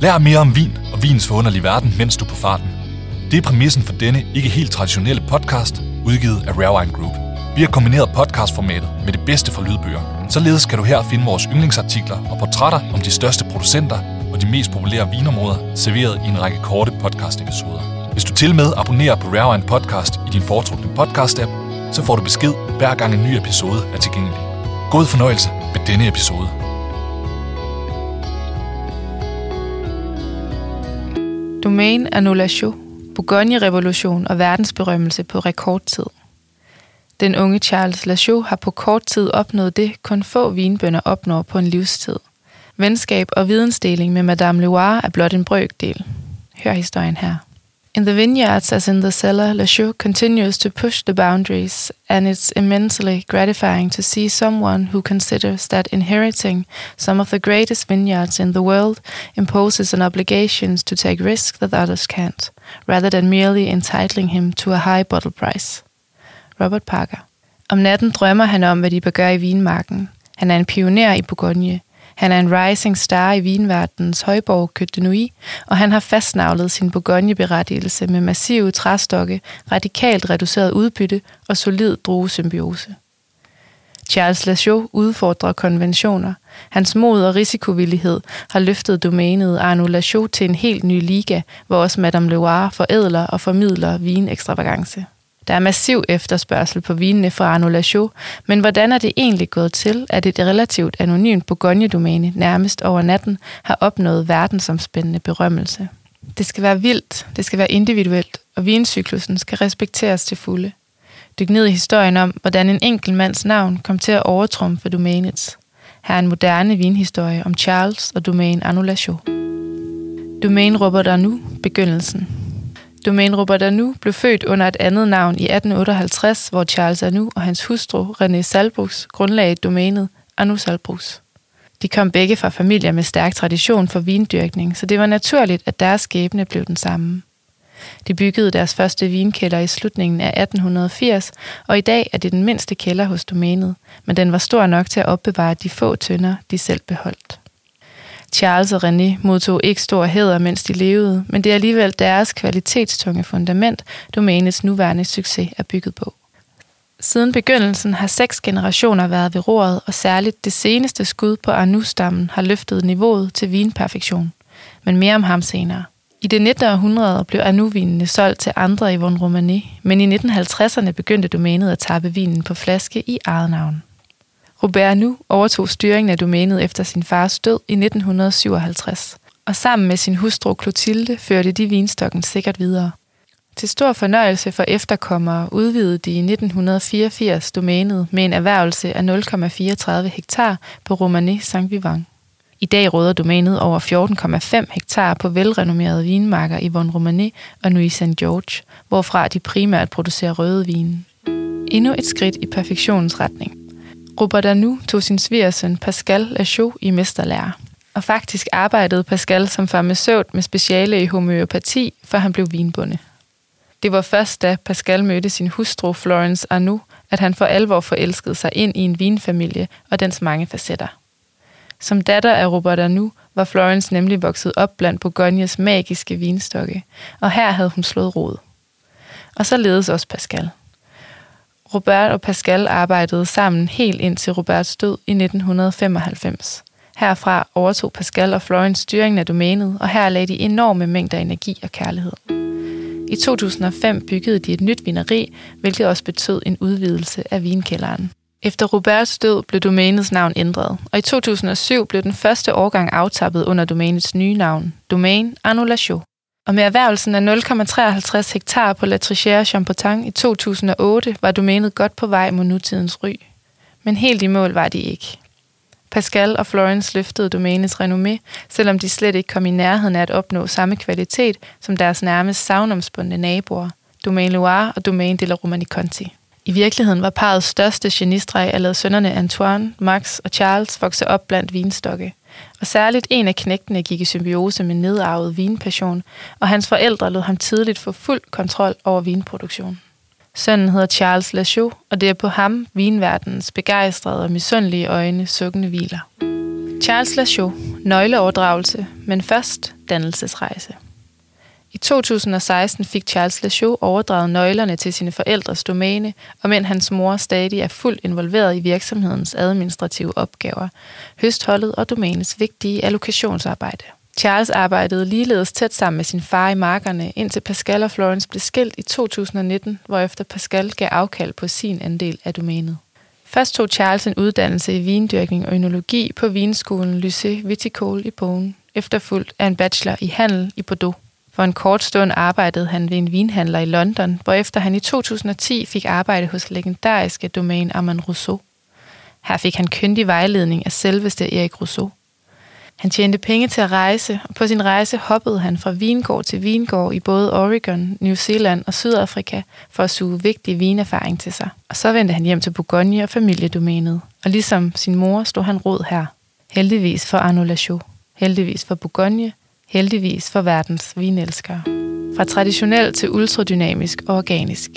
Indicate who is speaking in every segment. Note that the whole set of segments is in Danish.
Speaker 1: Lær mere om vin og vins forunderlige verden, mens du er på farten. Det er præmissen for denne ikke helt traditionelle podcast, udgivet af Rare Wine Group. Vi har kombineret podcastformatet med det bedste fra lydbøger. Således kan du her finde vores yndlingsartikler og portrætter om de største producenter og de mest populære vinområder, serveret i en række korte podcast-episoder. Hvis du til med abonnerer på Rare Wine Podcast i din foretrukne podcast-app, så får du besked hver gang en ny episode er tilgængelig. God fornøjelse med denne episode.
Speaker 2: Domaine Annulation, Bourgogne-revolution og verdensberømmelse på rekordtid. Den unge Charles Lachaud har på kort tid opnået det, kun få vinbønder opnår på en livstid. Venskab og vidensdeling med Madame Loire er blot en brøkdel. Hør historien her. In the vineyards as in the cellar, Lachaud continues to push the boundaries, and it's immensely gratifying to see someone who considers that inheriting some of the greatest vineyards in the world imposes an obligation to take risks that others can't, rather than merely entitling him to a high bottle price. Robert Parker. Om natten drømmer han om, hvad de bør gøre i vinmarken. Han er en pioner i Bourgogne. Han er en rising star i vinverdenens højborg Côte de Nuit, og han har fastnavlet sin Bourgogne-berettigelse med massive træstokke, radikalt reduceret udbytte og solid druesymbiose. Charles Lachaud udfordrer konventioner. Hans mod og risikovillighed har løftet domænet Arnaud Lachaud til en helt ny liga, hvor også Madame Loire forædler og formidler vinekstravagance. Der er massiv efterspørgsel på vinene fra Arnaud Lachaud, men hvordan er det egentlig gået til, at et relativt anonymt Bourgogne-domæne nærmest over natten har opnået verdensomspændende berømmelse? Det skal være vildt, det skal være individuelt, og vincyklusen skal respekteres til fulde. Dyk ned i historien om, hvordan en enkelt mands navn kom til at overtrumfe domænets. Her er en moderne vinhistorie om Charles og domæne Arnaud Lachaud. Domæne der nu begyndelsen. Domaine Robert Arnoux blev født under et andet navn i 1858, hvor Charles Anu og hans hustru René Salbrus grundlagde domænet Anu Salbrus. De kom begge fra familier med stærk tradition for vindyrkning, så det var naturligt, at deres skæbne blev den samme. De byggede deres første vinkælder i slutningen af 1880, og i dag er det den mindste kælder hos domænet, men den var stor nok til at opbevare de få tønder, de selv beholdt. Charles og René modtog ikke stor hæder, mens de levede, men det er alligevel deres kvalitetstunge fundament, domænets nuværende succes er bygget på. Siden begyndelsen har seks generationer været ved roret, og særligt det seneste skud på Arnoux-stammen har løftet niveauet til vinperfektion. Men mere om ham senere. I det 19. århundrede blev Arnoux-vinene solgt til andre i Von Romanée, men i 1950'erne begyndte domænet at tappe vinen på flaske i eget navn. Robert Nu overtog styringen af domænet efter sin fars død i 1957, og sammen med sin hustru Clotilde førte de vinstokken sikkert videre. Til stor fornøjelse for efterkommere udvidede de i 1984 domænet med en erhvervelse af 0,34 hektar på Romanée Saint-Vivant. I dag råder domænet over 14,5 hektar på velrenommerede vinmarker i Von Romanée og Nuit Saint George, hvorfra de primært producerer røde vine. Endnu et skridt i perfektionens retning. Robert Anu tog sin svigersøn Pascal Lachaud i mesterlærer. Og faktisk arbejdede Pascal som farmaceut med speciale i homøopati, før han blev vinbonde. Det var først da Pascal mødte sin hustru Florence Arnoux, at han for alvor forelskede sig ind i en vinfamilie og dens mange facetter. Som datter af Robert Arnoux var Florence nemlig vokset op blandt Bourgognes magiske vinstokke, og her havde hun slået rod. Og så ledes også Pascal. Robert og Pascal arbejdede sammen helt indtil Roberts død i 1995. Herfra overtog Pascal og Florence styringen af domænet, og her lagde de enorme mængder energi og kærlighed. I 2005 byggede de et nyt vineri, hvilket også betød en udvidelse af vinkælderen. Efter Roberts død blev domænets navn ændret, og i 2007 blev den første årgang aftappet under domænets nye navn, Domaine Annulation. Og med erhvervelsen af 0,53 hektar på La Trichère Champotang i 2008 var domænet godt på vej mod nutidens ry. Men helt i mål var de ikke. Pascal og Florence løftede domænets renommé, selvom de slet ikke kom i nærheden af at opnå samme kvalitet som deres nærmest savnomspundne naboer, Domaine Loire og Domaine de la Romani Conti. I virkeligheden var parets største genistreg at lade sønnerne Antoine, Max og Charles vokse op blandt vinstokke – og særligt en af knægtene gik i symbiose med nedarvet vinpassion, og hans forældre lod ham tidligt få fuld kontrol over vinproduktionen. Sønnen hedder Charles Lachaud, og det er på ham vinverdenens begejstrede og misundelige øjne sukkende hviler. Charles Lachaux, nøgleoverdragelse, men først dannelsesrejse. I 2016 fik Charles Lachaux overdraget nøglerne til sine forældres domæne, og mens hans mor stadig er fuldt involveret i virksomhedens administrative opgaver, høstholdet og domænets vigtige allokationsarbejde. Charles arbejdede ligeledes tæt sammen med sin far i markerne, indtil Pascal og Florence blev skilt i 2019, hvorefter Pascal gav afkald på sin andel af domænet. Først tog Charles en uddannelse i vindyrkning og ønologi på vinskolen Lycée Viticole i Bogen, efterfulgt af en bachelor i handel i Bordeaux. For en kort stund arbejdede han ved en vinhandler i London, hvorefter han i 2010 fik arbejde hos legendariske domæne Armand Rousseau. Her fik han kyndig vejledning af selveste Erik Rousseau. Han tjente penge til at rejse, og på sin rejse hoppede han fra vingård til vingård i både Oregon, New Zealand og Sydafrika for at suge vigtig vinerfaring til sig. Og så vendte han hjem til Bourgogne og familiedomænet, og ligesom sin mor stod han rod her. Heldigvis for Arnaud Lachaux, heldigvis for Bourgogne, heldigvis for verdens vinelskere. Fra traditionel til ultradynamisk og organisk.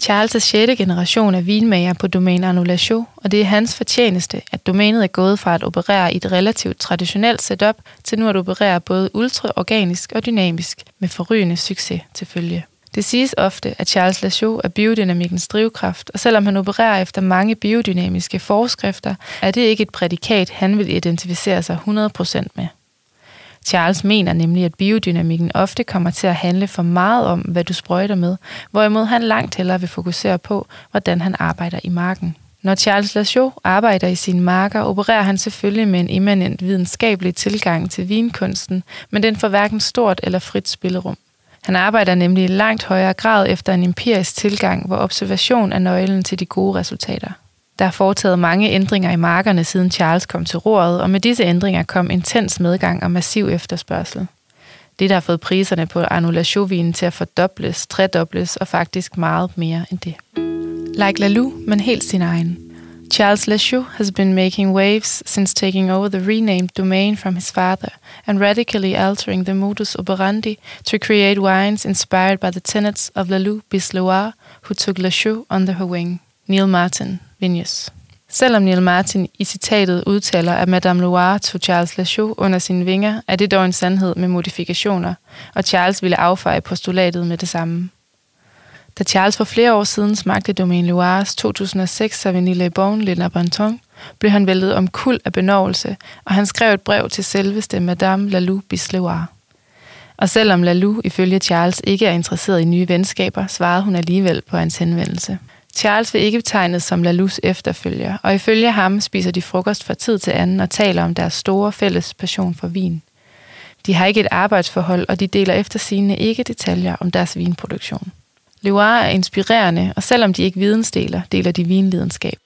Speaker 2: Charles er 6. generation af vinmager på domæne Annulation, og det er hans fortjeneste, at domænet er gået fra at operere i et relativt traditionelt setup til nu at operere både ultraorganisk og dynamisk, med forrygende succes til følge. Det siges ofte, at Charles Lachaud er biodynamikkens drivkraft, og selvom han opererer efter mange biodynamiske forskrifter, er det ikke et prædikat, han vil identificere sig 100% med. Charles mener nemlig, at biodynamikken ofte kommer til at handle for meget om, hvad du sprøjter med, hvorimod han langt hellere vil fokusere på, hvordan han arbejder i marken. Når Charles Lachaud arbejder i sine marker, opererer han selvfølgelig med en immanent videnskabelig tilgang til vinkunsten, men den får hverken stort eller frit spillerum. Han arbejder nemlig i langt højere grad efter en empirisk tilgang, hvor observation er nøglen til de gode resultater. Der er foretaget mange ændringer i markerne, siden Charles kom til roret, og med disse ændringer kom intens medgang og massiv efterspørgsel. Det, der har fået priserne på annulation til at fordobles, tredobles og faktisk meget mere end det. Like Lalou, men helt sin egen. Charles Lachaux has been making waves since taking over the renamed domain from his father and radically altering the modus operandi to create wines inspired by the tenets of Lalou Bisloir, who took Lachaux under her wing. Neil Martin, Vinjes. Selvom Neil Martin i citatet udtaler, at Madame Loire tog Charles Lachaud under sine vinger, er det dog en sandhed med modifikationer, og Charles ville affeje postulatet med det samme. Da Charles for flere år siden smagte Domaine Loires 2006 Savigny Le Bon Le Nabanton, blev han væltet om kul af benovelse, og han skrev et brev til selveste Madame Lalou Bisloire. Og selvom Lalou ifølge Charles ikke er interesseret i nye venskaber, svarede hun alligevel på hans henvendelse. Charles vil ikke betegnes som Lalus efterfølger, og ifølge ham spiser de frokost fra tid til anden og taler om deres store fælles passion for vin. De har ikke et arbejdsforhold, og de deler efter sine ikke detaljer om deres vinproduktion. Loire er inspirerende, og selvom de ikke vidensdeler, deler de vinlidenskab.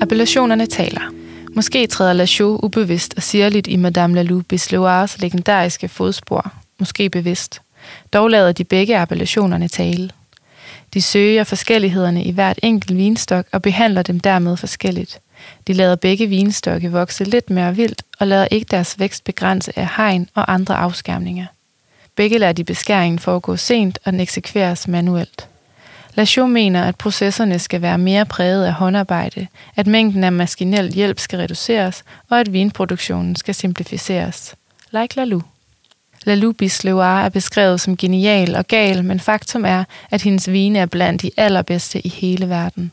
Speaker 2: Appellationerne taler. Måske træder Lachaux ubevidst og sirligt i Madame Lalou Bisloires legendariske fodspor. Måske bevidst. Dog lader de begge appellationerne tale. De søger forskellighederne i hvert enkelt vinstok og behandler dem dermed forskelligt. De lader begge vinstokke vokse lidt mere vildt og lader ikke deres vækst begrænse af hegn og andre afskærmninger. Begge lader de beskæringen foregå sent, og den eksekveres manuelt. Lachaux mener, at processerne skal være mere præget af håndarbejde, at mængden af maskinel hjælp skal reduceres, og at vinproduktionen skal simplificeres. Like Lalou. Lalou Loire er beskrevet som genial og gal, men faktum er, at hendes vine er blandt de allerbedste i hele verden.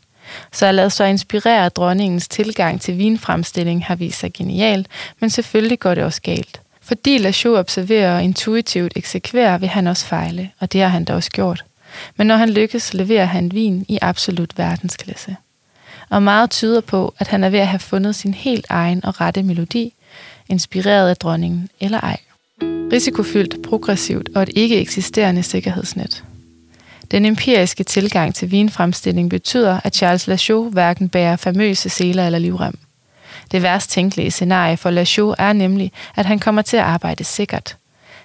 Speaker 2: Så at lade sig inspirere dronningens tilgang til vinfremstilling har vist sig genialt, men selvfølgelig går det også galt. Fordi Lachaux observerer og intuitivt eksekverer, vil han også fejle, og det har han da også gjort. Men når han lykkes, leverer han vin i absolut verdensklasse. Og meget tyder på, at han er ved at have fundet sin helt egen og rette melodi, inspireret af dronningen eller ej. Risikofyldt, progressivt og et ikke eksisterende sikkerhedsnet. Den empiriske tilgang til vinfremstilling betyder, at Charles Lachaux hverken bærer famøse seler eller livrem. Det værst tænkelige scenarie for Lachaux er nemlig, at han kommer til at arbejde sikkert.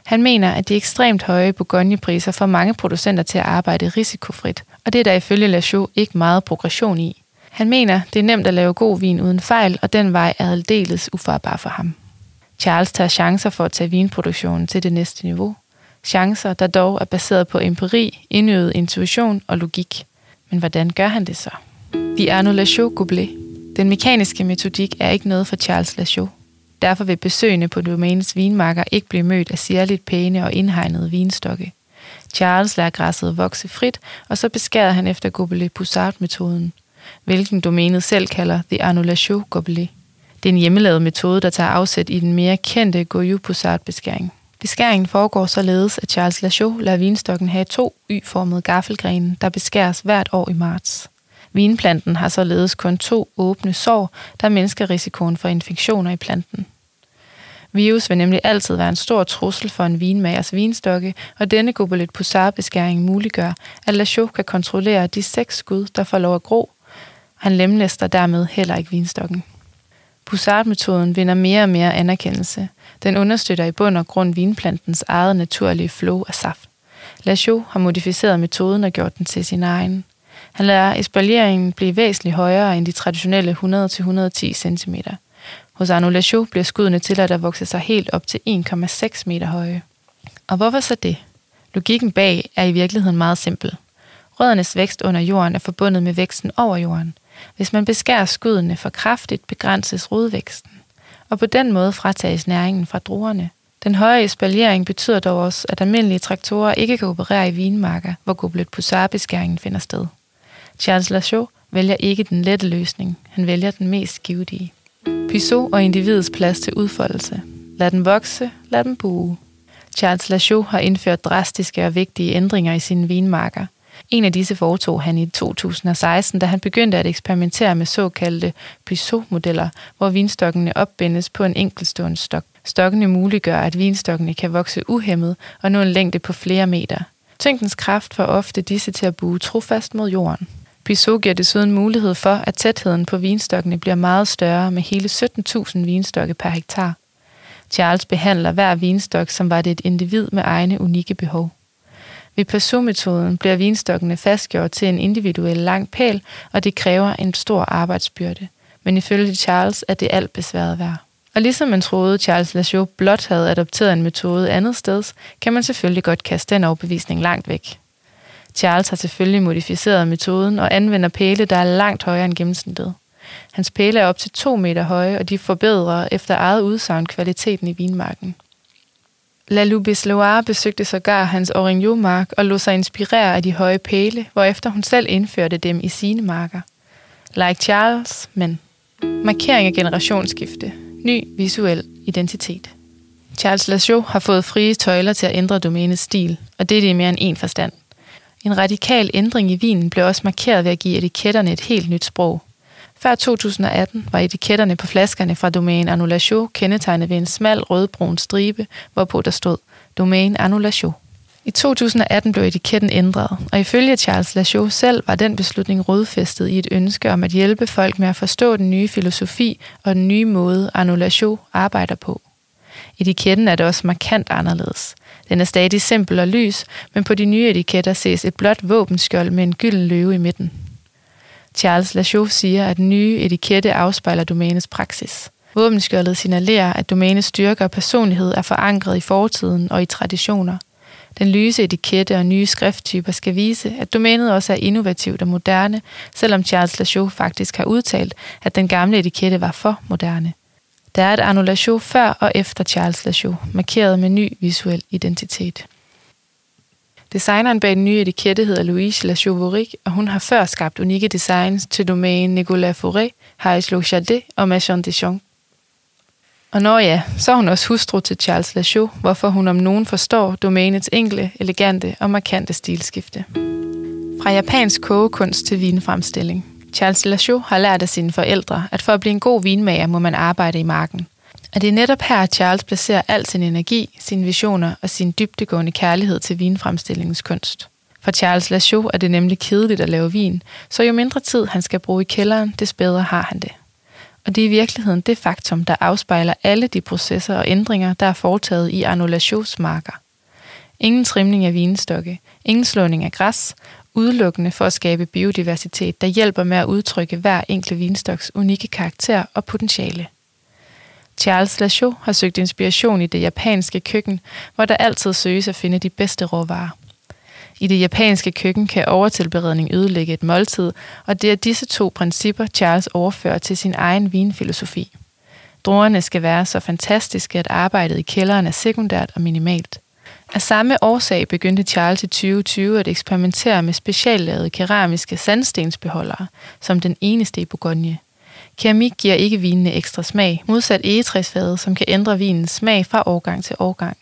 Speaker 2: Han mener, at de ekstremt høje Bourgogne-priser får mange producenter til at arbejde risikofrit, og det er der ifølge Lachaux ikke meget progression i. Han mener, det er nemt at lave god vin uden fejl, og den vej er aldeles ufarbar for ham. Charles tager chancer for at tage vinproduktionen til det næste niveau. Chancer, der dog er baseret på empiri, indøvet intuition og logik. Men hvordan gør han det så? Vi er nu Lachaux Goblet. Den mekaniske metodik er ikke noget for Charles Lachaux. Derfor vil besøgende på domænets vinmarker ikke blive mødt af særligt pæne og indhegnede vinstokke. Charles lader græsset vokse frit, og så beskærer han efter Goblet-Poussard-metoden, hvilken domænet selv kalder The Annulation Gobelet. Det er en hjemmelavet metode, der tager afsæt i den mere kendte Goyou-Poussard-beskæring. Beskæringen foregår således, at Charles Lachaux lader vinstokken have to y-formede gaffelgrene, der beskæres hvert år i marts. Vinplanten har således kun to åbne sår, der mindsker risikoen for infektioner i planten. Virus vil nemlig altid være en stor trussel for en vinmagers vinstokke, og denne gobelet poussard-beskæring muliggør, at Lachaux kan kontrollere de seks skud, der får lov at gro. Han lemlæster dermed heller ikke vinstokken. Poussard-metoden vinder mere og mere anerkendelse. Den understøtter i bund og grund vinplantens eget naturlige flow af saft. Lachaud har modificeret metoden og gjort den til sin egen. Han lader espalieringen blive væsentligt højere end de traditionelle 100-110 cm. Hos Arnaud Lachaud bliver skuddene tilladt at vokse sig helt op til 1,6 meter høje. Og hvorfor så det? Logikken bag er i virkeligheden meget simpel. Røddernes vækst under jorden er forbundet med væksten over jorden. Hvis man beskærer skuddene for kraftigt, begrænses rodvæksten. Og på den måde fratages næringen fra druerne. Den høje espaliering betyder dog også, at almindelige traktorer ikke kan operere i vinmarker, hvor goblet pusarbeskæringen finder sted. Charles Lachaud vælger ikke den lette løsning. Han vælger den mest givetige. Pissot og individets plads til udfoldelse. Lad den vokse, lad den buge. Charles Lachaud har indført drastiske og vigtige ændringer i sine vinmarker. En af disse foretog han i 2016, da han begyndte at eksperimentere med såkaldte Pissot-modeller, hvor vinstokkene opbindes på en enkeltstående stok. Stokkene muliggør, at vinstokkene kan vokse uhemmet og nå en længde på flere meter. Tyngdens kraft får ofte disse til at buge trofast mod jorden. Pissot giver desuden mulighed for, at tætheden på vinstokkene bliver meget større med hele 17.000 vinstokke per hektar. Charles behandler hver vinstok, som var det et individ med egne unikke behov. Ved Pissot-metoden bliver vinstokkene fastgjort til en individuel lang pæl, og det kræver en stor arbejdsbyrde. Men ifølge Charles er det alt besværet værd. Og ligesom man troede, Charles Lachaud blot havde adopteret en metode andet sted, kan man selvfølgelig godt kaste den overbevisning langt væk. Charles har selvfølgelig modificeret metoden og anvender pæle, der er langt højere end gennemsnittet. Hans pæle er op til 2 meter høje, og de forbedrer efter eget udsagn kvaliteten i vinmarken. La Loire besøgte sågar hans Aurignon-mark og lod sig inspirere af de høje pæle, hvorefter hun selv indførte dem i sine marker. Like Charles, men markering af generationsskifte, ny visuel identitet. Charles Lachaud har fået frie tøjler til at ændre domænets stil, og det er det i mere end en forstand. En radikal ændring i vinen blev også markeret ved at give etiketterne et helt nyt sprog. Før 2018 var etiketterne på flaskerne fra Domaine Annulation kendetegnet ved en smal rødbrun stribe, hvorpå der stod Domaine Annulation. I 2018 blev etiketten ændret, og ifølge Charles Lachaud selv var den beslutning rodfæstet i et ønske om at hjælpe folk med at forstå den nye filosofi og den nye måde, Annulation arbejder på. Etiketten er da også markant anderledes. Den er stadig simpel og lys, men på de nye etiketter ses et blåt våbenskjold med en gylden løve i midten. Charles Lachaux siger, at den nye etikette afspejler domænets praksis. Våbenskjoldet signalerer, at domænets styrke og personlighed er forankret i fortiden og i traditioner. Den lyse etikette og nye skrifttyper skal vise, at domænet også er innovativt og moderne, selvom Charles Lachaux faktisk har udtalt, at den gamle etikette var for moderne. Der er et annulation før og efter Charles Lachaux, markeret med ny visuel identitet. Designeren bag den nye etikette hedder Louise Lachaux-Voric, og hun har før skabt unikke designs til domænen Nicolas Fauré, Harris Chaudet og Machon Deschamps. Og når ja, så er hun også hustru til Charles Lachaux, hvorfor hun om nogen forstår domænets enkle, elegante og markante stilskifte. Fra japansk kogekunst til vinfremstilling. Charles Lachaux har lært af sine forældre, at for at blive en god vinmager, må man arbejde i marken. Og det er netop her, at Charles placerer al sin energi, sine visioner og sin dybtegående kærlighed til vinfremstillingens kunst. For Charles Lachaux er det nemlig kedeligt at lave vin, så jo mindre tid han skal bruge i kælderen, des bedre har han det. Og det er i virkeligheden det faktum, der afspejler alle de processer og ændringer, der er foretaget i Arnaud Lachauds marker. Ingen trimning af vinstokke, ingen slåning af græs, udelukkende for at skabe biodiversitet, der hjælper med at udtrykke hver enkelt vinstoks unikke karakter og potentiale. Charles Lachaud har søgt inspiration i det japanske køkken, hvor der altid søges at finde de bedste råvarer. I det japanske køkken kan overtilberedning ødelægge et måltid, og det er disse to principper, Charles overfører til sin egen vinfilosofi. Druerne skal være så fantastiske, at arbejdet i kælderen er sekundært og minimalt. Af samme årsag begyndte Charles i 2020 at eksperimentere med speciallavede keramiske sandstensbeholdere, som den eneste i Bourgogne. Keramik giver ikke vinene ekstra smag, modsat egetræsfadet, som kan ændre vinens smag fra årgang til årgang.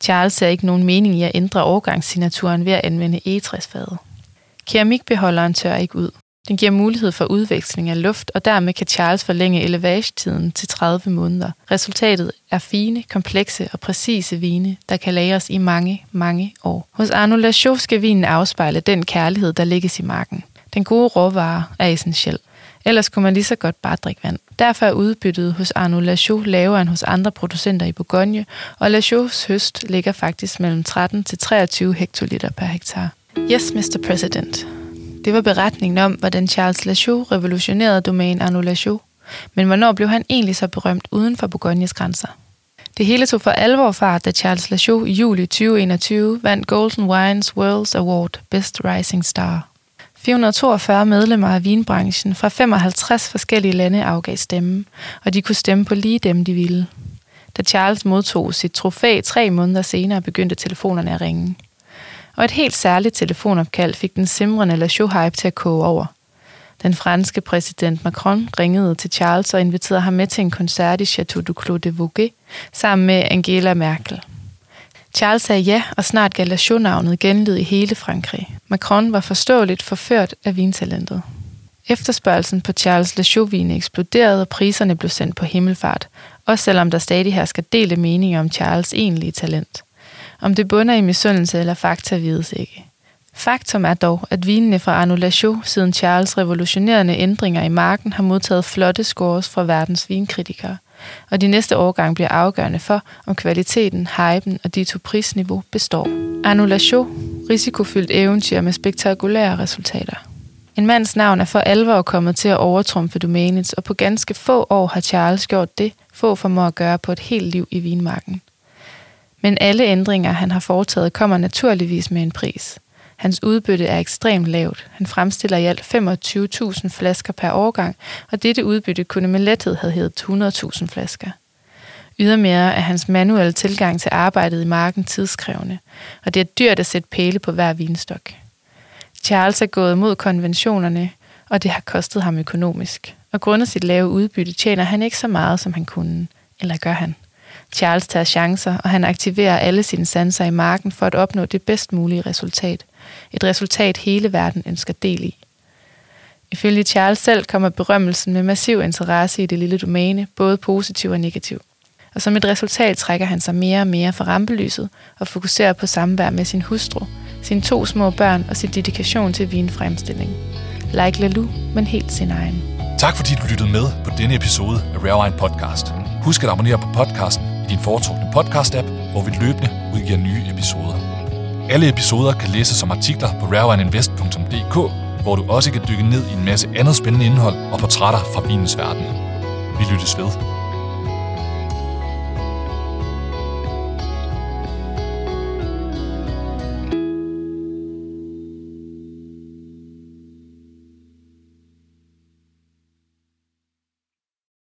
Speaker 2: Charles ser ikke nogen mening i at ændre årgangssignaturen ved at anvende egetræsfadet. Keramikbeholderen tør ikke ud. Den giver mulighed for udveksling af luft, og dermed kan Charles forlænge elevagetiden til 30 måneder. Resultatet er fine, komplekse og præcise vine, der kan lagres i mange, mange år. Hos Arno Lachaux skal vinen afspejle den kærlighed, der ligger i marken. Den gode råvare er essentiel. Ellers kunne man lige så godt bare drikke vand. Derfor er udbyttet hos Arnaud Lachaud lavere end hos andre producenter i Bourgogne, og Lachauds høst ligger faktisk mellem 13 til 23 hektoliter per hektar. Yes, Mr. President. Det var beretningen om, hvordan Charles Lachaud revolutionerede domænen Arnaud Lachaud. Men hvornår blev han egentlig så berømt uden for Bourgognes grænser? Det hele tog for alvor fart, da Charles Lachaud i juli 2021 vandt Golden Wines World's Award Best Rising Star. 442 medlemmer af vinbranchen fra 55 forskellige lande afgav stemme, og de kunne stemme på lige dem, de ville. Da Charles modtog sit trofæ tre måneder senere, begyndte telefonerne at ringe og et helt særligt telefonopkald fik den simrende La hype til at koge over. Den franske præsident Macron ringede til Charles og inviterede ham med til en koncert i Chateau du Clos de Vogue sammen med Angela Merkel. Charles sagde ja, og snart gav Lachaud-navnet genlyd i hele Frankrig. Macron var forståeligt forført af vintalentet. Efterspørgelsen på Charles Lachaud-vine eksploderede, og priserne blev sendt på himmelfart, også selvom der stadig hersker delte meninger om Charles' egentlige talent. Om det bunder i misundelse eller fakta vides ikke. Faktum er dog, at vinene fra Arnaud siden Charles revolutionerende ændringer i marken har modtaget flotte scores fra verdens vinkritikere, og de næste årgang bliver afgørende for, om kvaliteten, hypen og dito prisniveau består. Arnaud risikofyldt eventyr med spektakulære resultater. En mands navn er for alvor kommet til at overtrumfe domænets, og på ganske få år har Charles gjort det, få formår at gøre på et helt liv i vinmarken. Men alle ændringer, han har foretaget, kommer naturligvis med en pris. Hans udbytte er ekstremt lavt. Han fremstiller i alt 25.000 flasker per årgang, og dette udbytte kunne med lethed have heddet 100.000 flasker. Ydermere er hans manuelle tilgang til arbejdet i marken tidskrævende, og det er dyrt at sætte pæle på hver vinstok. Charles er gået mod konventionerne, og det har kostet ham økonomisk. Og grundet sit lave udbytte tjener han ikke så meget, som han kunne. Eller gør han? Charles tager chancer, og han aktiverer alle sine sanser i marken for at opnå det bedst mulige resultat. Et resultat hele verden ønsker del i. Ifølge Charles selv kommer berømmelsen med massiv interesse i det lille domæne, både positiv og negativ. Og som et resultat trækker han sig mere og mere fra rampelyset og fokuserer på samvær med sin hustru, sine to små børn og sin dedikation til vinfremstilling. Like Lalou, men helt sin egen.
Speaker 1: Tak fordi du lyttede med på denne episode af Rare Wine Podcast. Husk at abonnere på podcasten i din foretrukne podcast-app, hvor vi løbende udgiver nye episoder. Alle episoder kan læses som artikler på rarewineinvest.dk, hvor du også kan dykke ned i en masse andet spændende indhold og portrætter fra vinens verden. Vi lyttes ved.